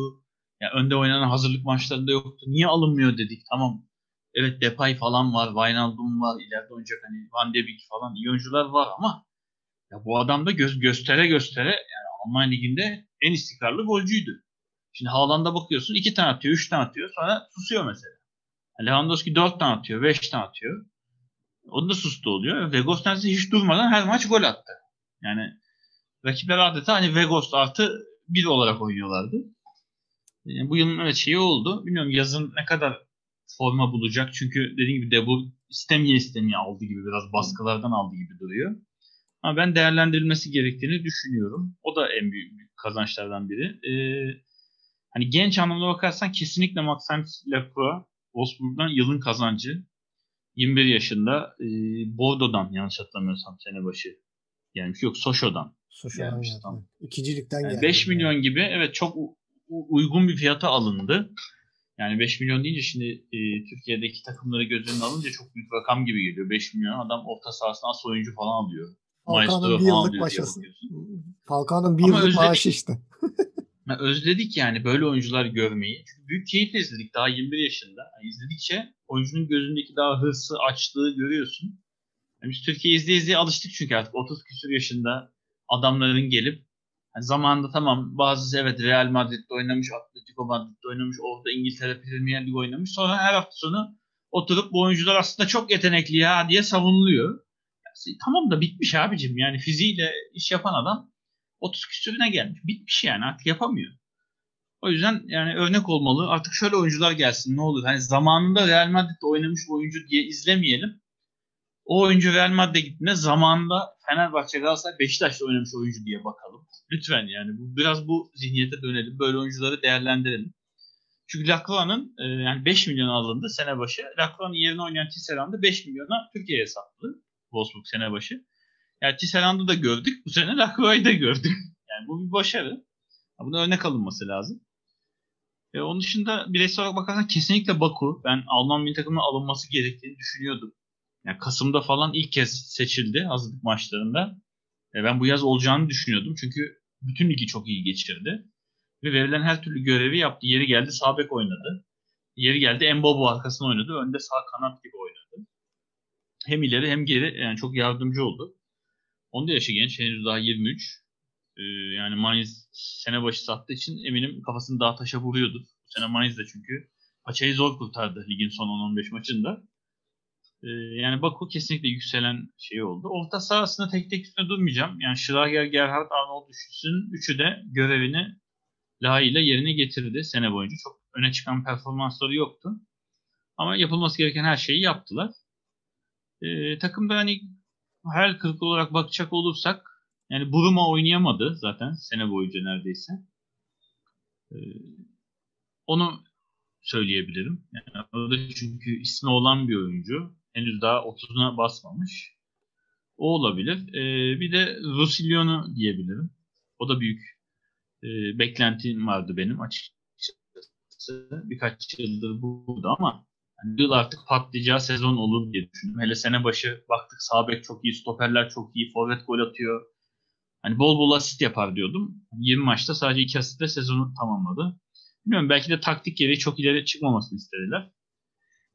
Yani önde oynanan hazırlık maçlarında yoktu. Niye alınmıyor dedik. Tamam Evet Depay falan var, Wijnaldum var, ileride oynayacak hani Van de Beek falan iyi oyuncular var ama ya bu adam da göz göstere göstere yani Alman liginde en istikrarlı golcüydü. Şimdi Haaland'a bakıyorsun iki tane atıyor, üç tane atıyor sonra susuyor mesela. Lewandowski dört tane atıyor, beş tane atıyor. O da sustu oluyor. Vegos neredeyse hiç durmadan her maç gol attı. Yani rakipler adeta hani Vegos artı bir olarak oynuyorlardı. Yani bu yılın evet şeyi oldu. Bilmiyorum yazın ne kadar forma bulacak. Çünkü dediğim gibi de bu istemeye istemeye aldı gibi biraz baskılardan aldı gibi duruyor. Ama ben değerlendirilmesi gerektiğini düşünüyorum. O da en büyük, kazançlardan biri. Ee, hani genç anlamda bakarsan kesinlikle Maxence Lacroix Wolfsburg'dan yılın kazancı. 21 yaşında e, Bordeaux'dan yanlış hatırlamıyorsam sene başı gelmiş. Yok Sochaux'dan. Sochaux'dan gelmiş. Tam. İkincilikten yani geldi. 5 milyon yani. gibi evet çok uygun bir fiyata alındı. Yani 5 milyon deyince şimdi e, Türkiye'deki takımları göz önüne alınca çok büyük rakam gibi geliyor. 5 milyon adam orta sahasına as oyuncu falan alıyor. Falcao'nun bir yıllık başası. Falcao'nun bir yıllık maaşı işte. [LAUGHS] özledik yani böyle oyuncular görmeyi. Çünkü büyük keyifle izledik daha 21 yaşında. Yani izledikçe oyuncunun gözündeki daha hırsı, açlığı görüyorsun. Yani biz Türkiye izleye izleye alıştık çünkü artık 30 küsur yaşında adamların gelip yani zamanında tamam bazısı evet Real Madrid'de oynamış, Atletico Madrid'de oynamış, orada İngiltere Premier Lig oynamış. Sonra her hafta sonu oturup bu oyuncular aslında çok yetenekli ya diye savunuluyor. Tamam da bitmiş abicim yani fiziğiyle iş yapan adam 30 küsürüne gelmiş. Bitmiş yani artık yapamıyor. O yüzden yani örnek olmalı. Artık şöyle oyuncular gelsin ne olur. Hani zamanında Real Madrid'de oynamış oyuncu diye izlemeyelim. O oyuncu Real Madrid'e gittiğinde zamanında Fenerbahçe Galatasaray Beşiktaş'ta oynamış oyuncu diye bakalım. Lütfen yani bu, biraz bu zihniyete dönelim. Böyle oyuncuları değerlendirelim. Çünkü Lacroix'ın e, yani 5 milyon alındı sene başı. Lacroix'ın yerine oynayan Tisserand'ı 5 milyona Türkiye'ye sattı. Wolfsburg sene başı. Yani Tisserand'ı da gördük. Bu sene Lacroix'ı da gördük. [LAUGHS] Yani bu bir başarı. Buna örnek alınması lazım. E, onun dışında bireysel olarak bakarsan kesinlikle Baku. Ben Alman milli takımına alınması gerektiğini düşünüyordum. Yani Kasım'da falan ilk kez seçildi hazırlık maçlarında. E, ben bu yaz olacağını düşünüyordum. Çünkü bütün ligi çok iyi geçirdi. Ve verilen her türlü görevi yaptı. Yeri geldi sağ bek oynadı. Yeri geldi Embobo arkasına oynadı. Önde sağ kanat gibi oynadı. Hem ileri hem geri yani çok yardımcı oldu. Onun da yaşı genç. Henüz daha 23. Ee, yani Mainz sene başı sattığı için eminim kafasını daha taşa vuruyordu. Bu sene Mainz de çünkü paçayı zor kurtardı ligin son 10-15 maçında. Ee, yani Baku kesinlikle yükselen şey oldu. Orta sahasında tek tek üstüne durmayacağım. Yani Schlager, Gerhard, Arnold üçlüsünün üçü de görevini layığıyla yerine getirdi sene boyunca. Çok öne çıkan performansları yoktu. Ama yapılması gereken her şeyi yaptılar. Ee, takımda hani her kırıklığı olarak bakacak olursak yani Buruma oynayamadı zaten sene boyunca neredeyse. Ee, onu söyleyebilirim. Yani o da çünkü ismi olan bir oyuncu. Henüz daha 30'una basmamış. O olabilir. Ee, bir de Rusilyon'u diyebilirim. O da büyük e, beklentim vardı benim açıkçası. Birkaç yıldır burada ama yani yıl artık patlayacağı sezon olur diye düşündüm. Hele sene başı baktık sağ bek çok iyi, stoperler çok iyi, forvet gol atıyor. Hani bol bol asist yapar diyordum. 20 maçta sadece 2 asistle sezonu tamamladı. Bilmiyorum belki de taktik gereği çok ileri çıkmamasını istediler.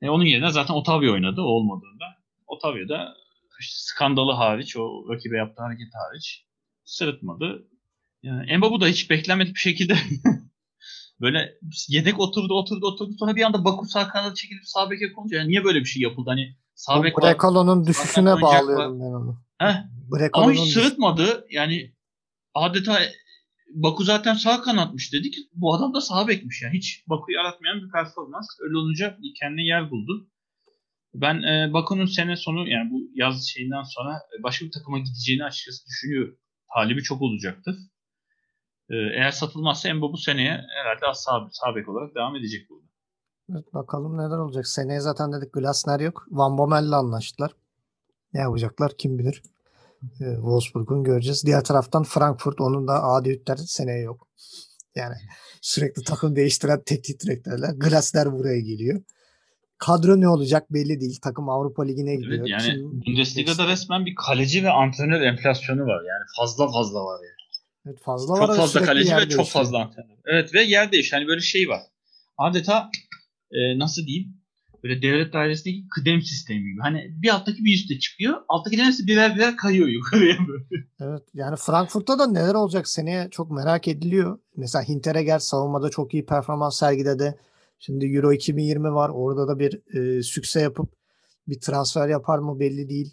E, onun yerine zaten Otavio oynadı o olmadığında. Otavio da işte skandalı hariç, o rakibe yaptığı hareket hariç sırıtmadı. Yani Mbabu da hiç beklenmedik bir şekilde [LAUGHS] böyle yedek oturdu oturdu oturdu sonra bir anda Baku sağ kanada çekilip sağ beke konunca yani niye böyle bir şey yapıldı? Hani sağ bek. Brekalo'nun düşüşüne bağlıyorum ben onu. Heh, ama hiç sırıtmadı. Yani adeta Baku zaten sağ kanatmış dedik. Bu adam da sağ bekmiş yani. Hiç Baku'yu aratmayan bir performans. Öyle olunca kendine yer buldu. Ben e, Baku'nun sene sonu yani bu yaz şeyinden sonra e, başka bir takıma gideceğini açıkçası düşünüyorum. Talibi çok olacaktır. E, eğer satılmazsa Embo bu seneye herhalde sağ bek olarak devam edecek burada. Evet, bakalım neler olacak. Seneye zaten dedik Glasner yok. Van Bommel'le anlaştılar. Ne yapacaklar kim bilir. Ee, Wolfsburg'un göreceğiz. Diğer taraftan Frankfurt onun da Adi Hütter seneye yok. Yani sürekli takım değiştiren teknik direktörler. Glasner buraya geliyor. Kadro ne olacak belli değil. Takım Avrupa Ligi'ne gidiyor. Evet, yani Kim- Bundesliga'da resmen bir kaleci ve antrenör enflasyonu var. Yani fazla fazla var yani. Evet, fazla Çok fazla kaleci ve çok fazla antrenör. Evet ve yer değişiyor. Hani böyle şey var. Adeta e, nasıl diyeyim? Böyle devlet dairesindeki kıdem sistemi gibi. Hani bir alttaki bir üste çıkıyor. Alttakilerin hepsi birer birer kayıyor yukarıya böyle. Evet yani Frankfurt'ta da neler olacak seneye çok merak ediliyor. Mesela Hinteregger savunmada çok iyi performans sergiledi. Şimdi Euro 2020 var. Orada da bir e, sükse yapıp bir transfer yapar mı belli değil.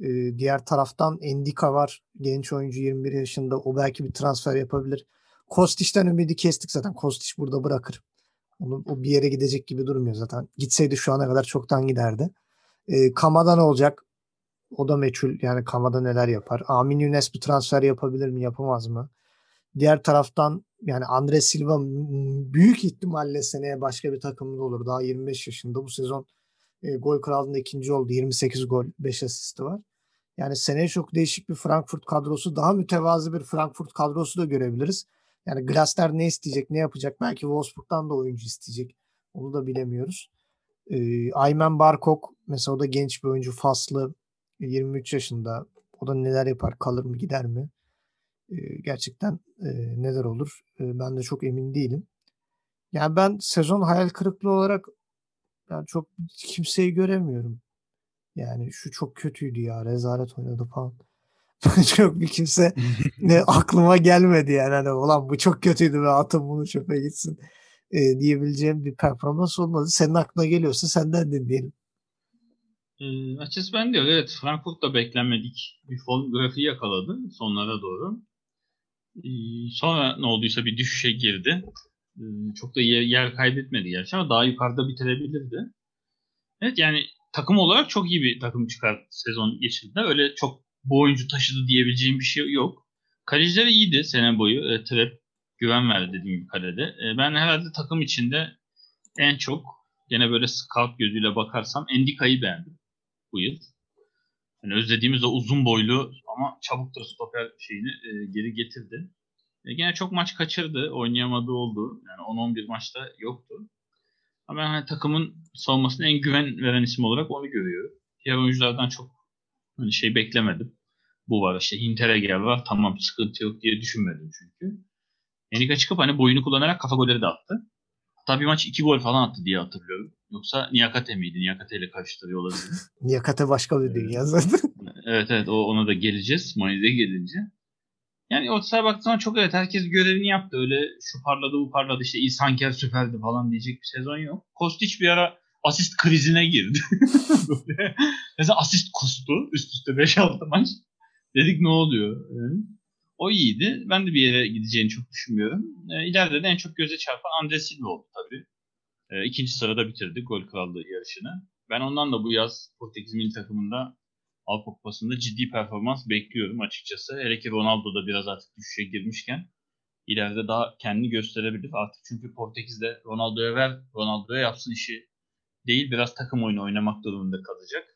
E, diğer taraftan Endika var. Genç oyuncu 21 yaşında. O belki bir transfer yapabilir. Kostic'ten ümidi kestik zaten. Kostic burada bırakır. Onu, o bir yere gidecek gibi durmuyor zaten. Gitseydi şu ana kadar çoktan giderdi. E, Kamada ne olacak? O da meçhul. Yani Kamada neler yapar? Amin Younes bir transfer yapabilir mi? Yapamaz mı? Diğer taraftan yani Andre Silva büyük ihtimalle seneye başka bir takımda olur. Daha 25 yaşında. Bu sezon e, gol kralında ikinci oldu. 28 gol, 5 asisti var. Yani seneye çok değişik bir Frankfurt kadrosu, daha mütevazı bir Frankfurt kadrosu da görebiliriz. Yani Glasner ne isteyecek, ne yapacak? Belki Wolfsburg'dan da oyuncu isteyecek. Onu da bilemiyoruz. E, Aymen Barkok mesela o da genç bir oyuncu. Faslı. 23 yaşında. O da neler yapar? Kalır mı? Gider mi? E, gerçekten e, neler olur? E, ben de çok emin değilim. Yani ben sezon hayal kırıklığı olarak yani çok kimseyi göremiyorum. Yani şu çok kötüydü ya. Rezalet oynadı falan. [LAUGHS] çok bir kimse [LAUGHS] ne aklıma gelmedi yani. Hani, ulan bu çok kötüydü ve atın bunu çöpe gitsin e, diyebileceğim bir performans olmadı. Senin aklına geliyorsa senden dinleyelim. E, açıkçası ben öyle. Evet Frankfurt da beklenmedik bir form grafiği yakaladı sonlara doğru. E, sonra ne olduysa bir düşüşe girdi. E, çok da yer kaybetmedi gerçi ama daha yukarıda bitirebilirdi. Evet yani takım olarak çok iyi bir takım çıkar sezon geçirdi. Öyle çok bu oyuncu taşıdı diyebileceğim bir şey yok. Kalecileri iyiydi sene boyu. E, Trap güven verdi dediğim gibi kalede. E, ben herhalde takım içinde en çok gene böyle scout gözüyle bakarsam Endika'yı beğendim bu yıl. Yani özlediğimiz o uzun boylu ama çabuk da stoper şeyini e, geri getirdi. E, gene çok maç kaçırdı. Oynayamadığı oldu. Yani 10-11 maçta yoktu. Ama ben hani takımın savunmasına en güven veren isim olarak onu görüyorum. Diğer oyunculardan çok hani şey beklemedim. Bu var işte Hinteregger var tamam sıkıntı yok diye düşünmedim çünkü. Enika çıkıp hani boyunu kullanarak kafa golleri de attı. Hatta bir maç iki gol falan attı diye hatırlıyorum. Yoksa Niyakate miydi? Niyakate ile karıştırıyor olabilir. Niyakate başka bir dünya zaten. evet evet o, ona da geleceğiz. Mayıs'e gelince. Yani ortasaya baktığın zaman çok evet herkes görevini yaptı. Öyle şu parladı bu parladı işte İsanker süperdi falan diyecek bir sezon yok. Kostić bir ara asist krizine girdi. [LAUGHS] Böyle. Mesela asist kustu üst üste 5-6 maç. Dedik ne oluyor? Yani o iyiydi. Ben de bir yere gideceğini çok düşünmüyorum. E, ileride de en çok göze çarpan Andre Silva oldu tabii. E, ikinci sırada bitirdi gol krallığı yarışını. Ben ondan da bu yaz Portekiz milli takımında Avrupa Kupası'nda ciddi performans bekliyorum açıkçası. Hele ki Ronaldo da biraz artık düşüşe girmişken ileride daha kendini gösterebilir. Artık çünkü Portekiz'de Ronaldo'ya ver, Ronaldo'ya yapsın işi değil biraz takım oyunu oynamak durumunda kalacak.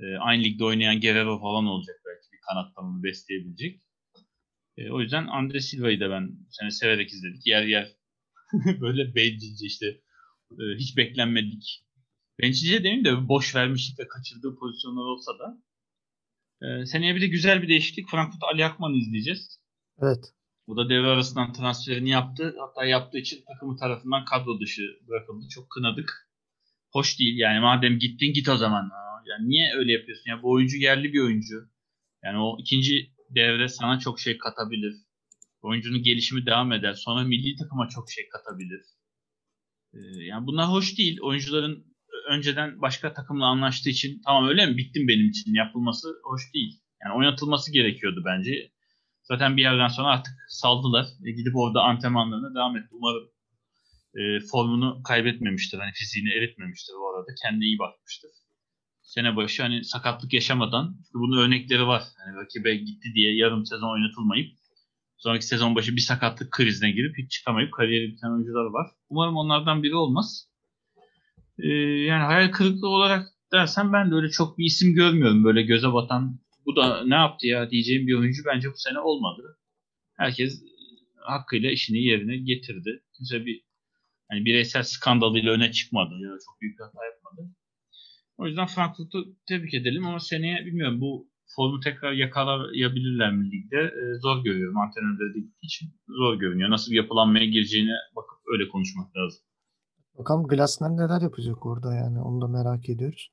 E, aynı ligde oynayan Guerrero falan olacak belki bir kanattan besleyebilecek. E, o yüzden Andre Silva'yı da ben seni severek izledik. Yer yer [LAUGHS] böyle bencilce işte e, hiç beklenmedik. Bencilce demeyeyim de boş vermişlik ve kaçırdığı pozisyonlar olsa da Ee, seneye bir de güzel bir değişiklik. Frankfurt Ali Akman'ı izleyeceğiz. Evet. Bu da devre arasından transferini yaptı. Hatta yaptığı için takımı tarafından kadro dışı bırakıldı. Çok kınadık. Hoş değil yani madem gittin git o zaman. Yani niye öyle yapıyorsun? Ya bu oyuncu yerli bir oyuncu. Yani o ikinci devre sana çok şey katabilir. Oyuncunun gelişimi devam eder. Sonra milli takıma çok şey katabilir. Ee, yani bunlar hoş değil. Oyuncuların önceden başka takımla anlaştığı için tamam öyle mi? Bittim benim için. Yapılması hoş değil. Yani oynatılması gerekiyordu bence. Zaten bir yerden sonra artık saldılar. E, gidip orada antrenmanlarına devam etti. Umarım e, formunu kaybetmemiştir. Hani fiziğini eritmemiştir bu arada. Kendine iyi bakmıştır. Sene başı hani sakatlık yaşamadan bunun örnekleri var. Hani rakibe gitti diye yarım sezon oynatılmayıp sonraki sezon başı bir sakatlık krizine girip hiç çıkamayıp kariyeri biten oyuncular var. Umarım onlardan biri olmaz. Ee, yani hayal kırıklığı olarak dersen ben de öyle çok bir isim görmüyorum böyle göze batan. Bu da ne yaptı ya diyeceğim bir oyuncu bence bu sene olmadı. Herkes hakkıyla işini yerine getirdi. Kimse bir hani bireysel skandalıyla öne çıkmadı ya da çok büyük hata yapmadı. O yüzden Frankfurt'u tebrik edelim ama seneye bilmiyorum bu formu tekrar yakalayabilirler mi ligde? Ee, zor görüyorum. Antrenörleri de için zor görünüyor. Nasıl bir yapılanmaya gireceğine bakıp öyle konuşmak lazım. Bakalım Glasner neler yapacak orada yani onu da merak ediyoruz.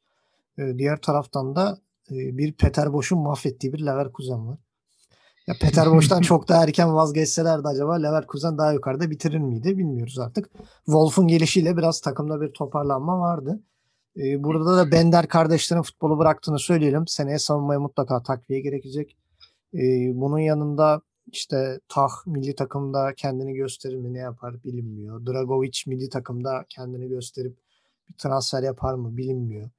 Ee, diğer taraftan da e, bir Peter Boş'un mahvettiği bir Leverkusen var. Ya Peter Boş'tan [LAUGHS] çok daha erken vazgeçselerdi acaba Leverkusen daha yukarıda bitirir miydi bilmiyoruz artık. Wolf'un gelişiyle biraz takımda bir toparlanma vardı. Ee, burada da Bender kardeşlerin futbolu bıraktığını söyleyelim. Seneye savunmaya mutlaka takviye gerekecek. Ee, bunun yanında işte Tah milli takımda kendini gösterir mi ne yapar bilinmiyor. Dragovic milli takımda kendini gösterip bir transfer yapar mı bilinmiyor.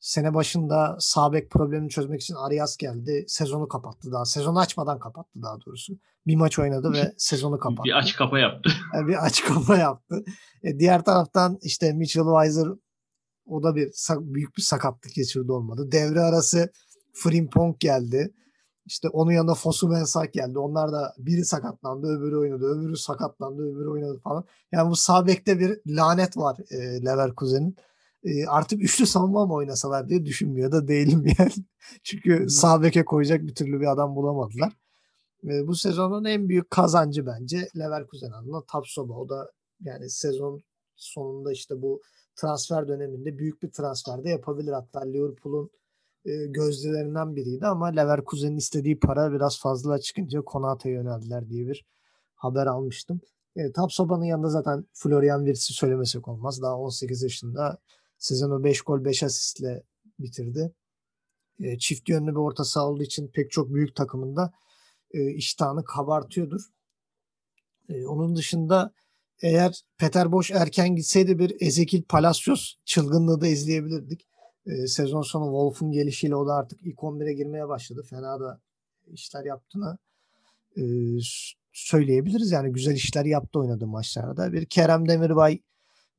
Sene başında Sabek problemini çözmek için Arias geldi. Sezonu kapattı daha. Sezonu açmadan kapattı daha doğrusu. Bir maç oynadı ve [LAUGHS] sezonu kapattı. [LAUGHS] bir aç kapa yaptı. Yani bir aç kapa yaptı. E, diğer taraftan işte Mitchell Weiser o da bir büyük bir sakatlık geçirdi olmadı. Devre arası Frimpong geldi. İşte onun yanında Fosu Mensah geldi. Onlar da biri sakatlandı, öbürü oynadı, öbürü sakatlandı, öbürü oynadı falan. Yani bu sağ bir lanet var e, Leverkusen'in. E, artık üçlü savunma mı oynasalar diye düşünmüyor da değilim [LAUGHS] yani. Çünkü sağ koyacak bir türlü bir adam bulamadılar. E, bu sezonun en büyük kazancı bence Leverkusen adına Tapsoba. O da yani sezon sonunda işte bu transfer döneminde büyük bir transfer de yapabilir. Hatta Liverpool'un gözdelerinden biriydi ama Leverkusen'in istediği para biraz fazla çıkınca Konata'ya yöneldiler diye bir haber almıştım. E, Tapsoba'nın yanında zaten Florian Wirtz'i söylemesek olmaz. Daha 18 yaşında sezonu 5 gol 5 asistle bitirdi. E, çift yönlü bir orta saha olduğu için pek çok büyük takımında e, iştahını kabartıyordur. E, onun dışında eğer Peter Boş erken gitseydi bir Ezekiel Palacios çılgınlığı da izleyebilirdik. E, sezon sonu Wolf'un gelişiyle o da artık ilk 11'e girmeye başladı. Fena da işler yaptığını e, söyleyebiliriz. Yani güzel işler yaptı oynadığı maçlarda. Bir Kerem Demirbay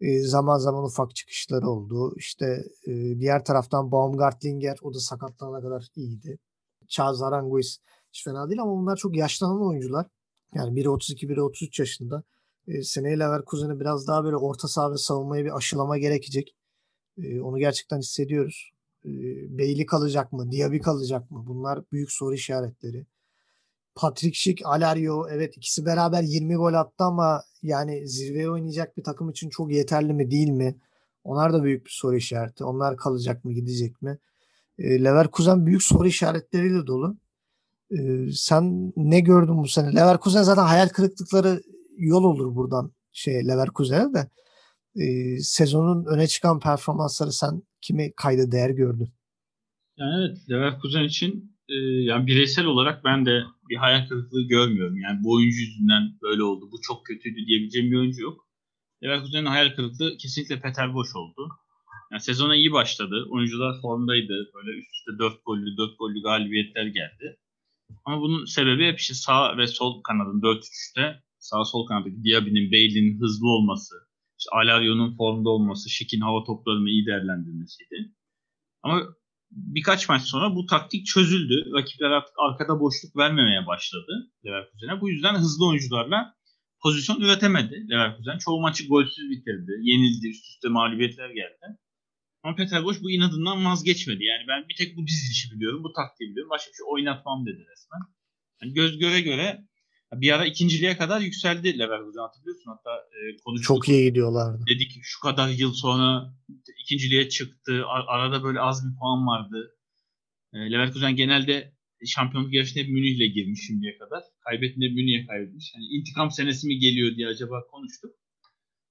e, zaman zaman ufak çıkışları oldu. İşte e, diğer taraftan Baumgartlinger o da sakatlanana kadar iyiydi. Charles Aranguiz hiç fena değil ama bunlar çok yaşlanan oyuncular. Yani biri 32, biri 33 yaşında. E, seneye Leverkusen'e biraz daha böyle orta saha ve savunmaya bir aşılama gerekecek. Onu gerçekten hissediyoruz. E, Beyli kalacak mı? Diaby kalacak mı? Bunlar büyük soru işaretleri. Patrick Schick, Alario evet ikisi beraber 20 gol attı ama yani zirveye oynayacak bir takım için çok yeterli mi değil mi? Onlar da büyük bir soru işareti. Onlar kalacak mı gidecek mi? E, Leverkusen büyük soru işaretleriyle dolu. E, sen ne gördün bu sene? Leverkusen zaten hayal kırıklıkları yol olur buradan şey Leverkusen'e de e, sezonun öne çıkan performansları sen kimi kayda değer gördün? Yani evet Leverkusen için e, yani bireysel olarak ben de bir hayal kırıklığı görmüyorum. Yani bu oyuncu yüzünden böyle oldu. Bu çok kötüydü diyebileceğim bir oyuncu yok. Leverkusen'in hayal kırıklığı kesinlikle Peter Boş oldu. Yani sezona iyi başladı. Oyuncular formdaydı. Böyle üst üste 4 gollü 4 gollü galibiyetler geldi. Ama bunun sebebi hep işte sağ ve sol kanadın 4-3'te sağ sol kanattaki Diaby'nin, Bailey'nin hızlı olması, işte Alario'nun formda olması, Şik'in hava toplarını iyi değerlendirmesiydi. Ama birkaç maç sonra bu taktik çözüldü. Rakipler artık arkada boşluk vermemeye başladı Leverkusen'e. Bu yüzden hızlı oyuncularla pozisyon üretemedi Leverkusen. Çoğu maçı golsüz bitirdi. Yenildi, üst üste mağlubiyetler geldi. Ama Peter Boş bu inadından vazgeçmedi. Yani ben bir tek bu dizilişi biliyorum, bu taktiği biliyorum. Başka bir şey oynatmam dedi resmen. Yani göz göre göre bir ara ikinciliğe kadar yükseldi Leverkusen hatırlıyorsun. Hatta e, konuştuk. Çok iyi gidiyorlardı. Dedik şu kadar yıl sonra ikinciliğe çıktı. Arada böyle az bir puan vardı. E, Leverkusen genelde şampiyonluk yarışına hep Münih'le girmiş şimdiye kadar. Kaybettiğinde Münih'e kaybetmiş. Yani intikam senesi mi geliyor diye acaba konuştuk.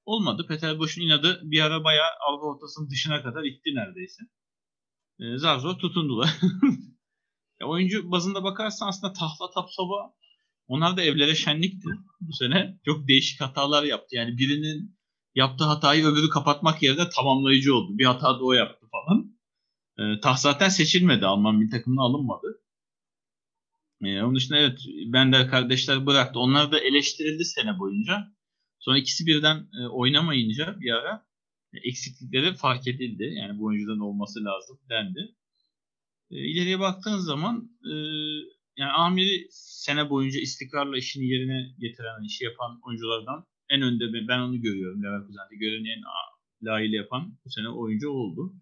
Olmadı. Peter Boş'un inadı bir ara bayağı Avrupa ortasının dışına kadar itti neredeyse. E, zar zor tutundular. [LAUGHS] ya oyuncu bazında bakarsan aslında Tahla Tapsova onlar da evlere şenlikti bu sene. Çok değişik hatalar yaptı. Yani birinin yaptığı hatayı öbürü kapatmak yerine tamamlayıcı oldu. Bir hata da o yaptı falan. E, Tah zaten seçilmedi. Alman bir takımına alınmadı. E, onun dışında evet Bender kardeşler bıraktı. Onlar da eleştirildi sene boyunca. Sonra ikisi birden e, oynamayınca bir ara e, eksiklikleri fark edildi. Yani bu oyuncudan olması lazım dendi. E, ileriye baktığın zaman e, yani Amir'i sene boyunca istikrarla işini yerine getiren, işi yapan oyunculardan en önde ben onu görüyorum Leverkusen'de. Göreni en layığıyla yapan bu sene oyuncu oldu.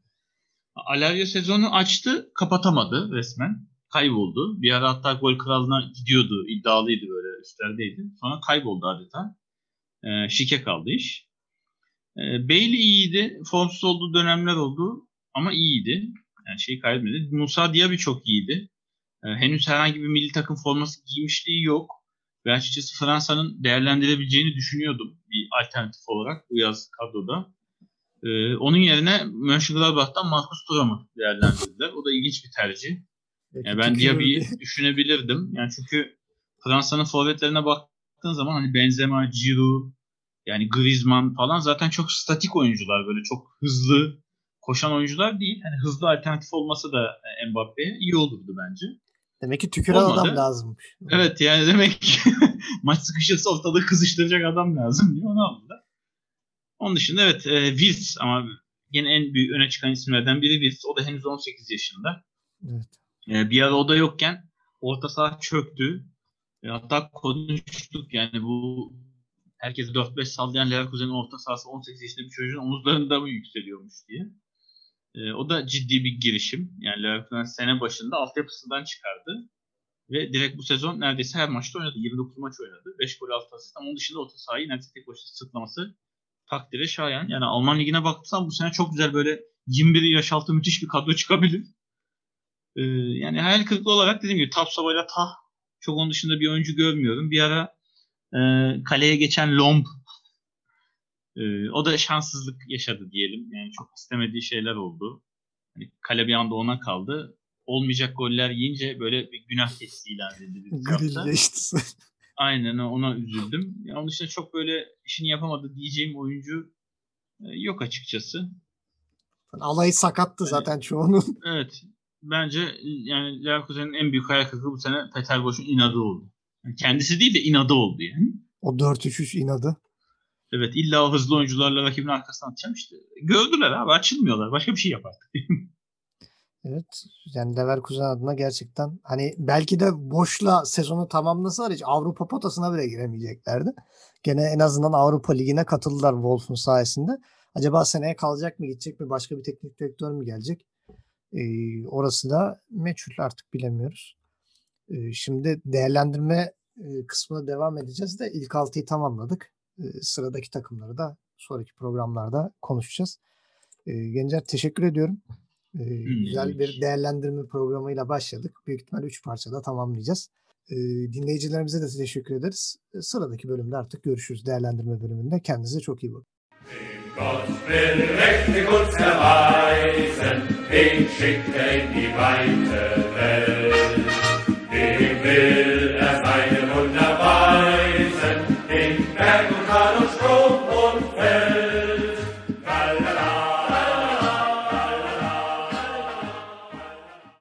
Alario sezonu açtı, kapatamadı resmen. Kayboldu. Bir ara hatta gol kralına gidiyordu, iddialıydı böyle üstlerdeydi. Sonra kayboldu adeta. Ee, şike kaldı iş. Ee, Bailey iyiydi. Formsuz olduğu dönemler oldu ama iyiydi. Yani şeyi kaybetmedi. Musa Diaby çok iyiydi. Ee, henüz herhangi bir milli takım forması giymişliği yok. Ve açıkçası Fransa'nın değerlendirebileceğini düşünüyordum bir alternatif olarak bu yaz kadroda. Ee, onun yerine Mönchengladbach'tan Marcus Thuram'ı değerlendirdiler. O da ilginç bir tercih. Yani ben Diaby'yi düşünebilirdim. Yani çünkü Fransa'nın forvetlerine baktığın zaman hani Benzema, Giroud, yani Griezmann falan zaten çok statik oyuncular böyle çok hızlı koşan oyuncular değil. Hani hızlı alternatif olması da Mbappe'ye iyi olurdu bence. Demek ki tüküren Olmadı. adam lazımmış. Evet yani demek ki [LAUGHS] maç sıkışırsa ortada kızıştıracak adam lazım diye onu aldılar. Onun dışında evet e, Wirtz ama yine en büyük öne çıkan isimlerden biri Wirtz. O da henüz 18 yaşında. Evet. E, bir ara o da yokken orta saha çöktü. E, hatta konuştuk yani bu herkes 4-5 sallayan Leverkusen'in orta sahası 18 yaşında bir çocuğun omuzlarında mı yükseliyormuş diye. E, o da ciddi bir girişim. Yani Leverkusen sene başında altyapısından çıkardı. Ve direkt bu sezon neredeyse her maçta oynadı. 29 maç oynadı. 5 gol 6 asist. Ama onun dışında orta sahayı neredeyse tek başına sırtlaması takdire şayan. Yani Alman Ligi'ne baktıysan bu sene çok güzel böyle 21 yaş altı müthiş bir kadro [LAUGHS] çıkabilir. Ee, yani hayal kırıklığı olarak dediğim gibi Tapsova ile Tah çok onun dışında bir oyuncu görmüyorum. Bir ara e, kaleye geçen Lomb e, o da şanssızlık yaşadı diyelim. Yani çok istemediği şeyler oldu. Yani kale bir anda ona kaldı. Olmayacak goller yiyince böyle bir günah keçisi ilan edildi. Grilleşti. [LAUGHS] Aynen ona üzüldüm. Ya onun dışında çok böyle işini yapamadı diyeceğim oyuncu e, yok açıkçası. Alayı sakattı zaten çoğunun. [LAUGHS] Evet. Bence yani Leverkusen'in en büyük hayal kırıklığı bu sene Peter Boş'un inadı oldu. Yani kendisi değil de inadı oldu yani. O 4-3-3 inadı. Evet illa o hızlı oyuncularla rakibin arkasına atacağım işte. Gördüler abi açılmıyorlar. Başka bir şey yapar. [LAUGHS] evet. Yani Leverkusen adına gerçekten hani belki de boşla sezonu tamamlasalar hiç Avrupa potasına bile giremeyeceklerdi. Gene en azından Avrupa Ligi'ne katıldılar Wolf'un sayesinde. Acaba seneye kalacak mı gidecek mi başka bir teknik direktör mü gelecek? Ee, orası da meçhul artık bilemiyoruz. Ee, şimdi değerlendirme e, kısmına devam edeceğiz de ilk altıyı tamamladık sıradaki takımları da sonraki programlarda konuşacağız. E, Gencer teşekkür ediyorum. Güzel bir değerlendirme programıyla başladık. Büyük ihtimal 3 parçada tamamlayacağız. Dinleyicilerimize de teşekkür ederiz. Sıradaki bölümde artık görüşürüz değerlendirme bölümünde. Kendinize çok iyi bakın. Gott will Rechte kurz erweisen, wen schickt er in die weite Welt? Dem will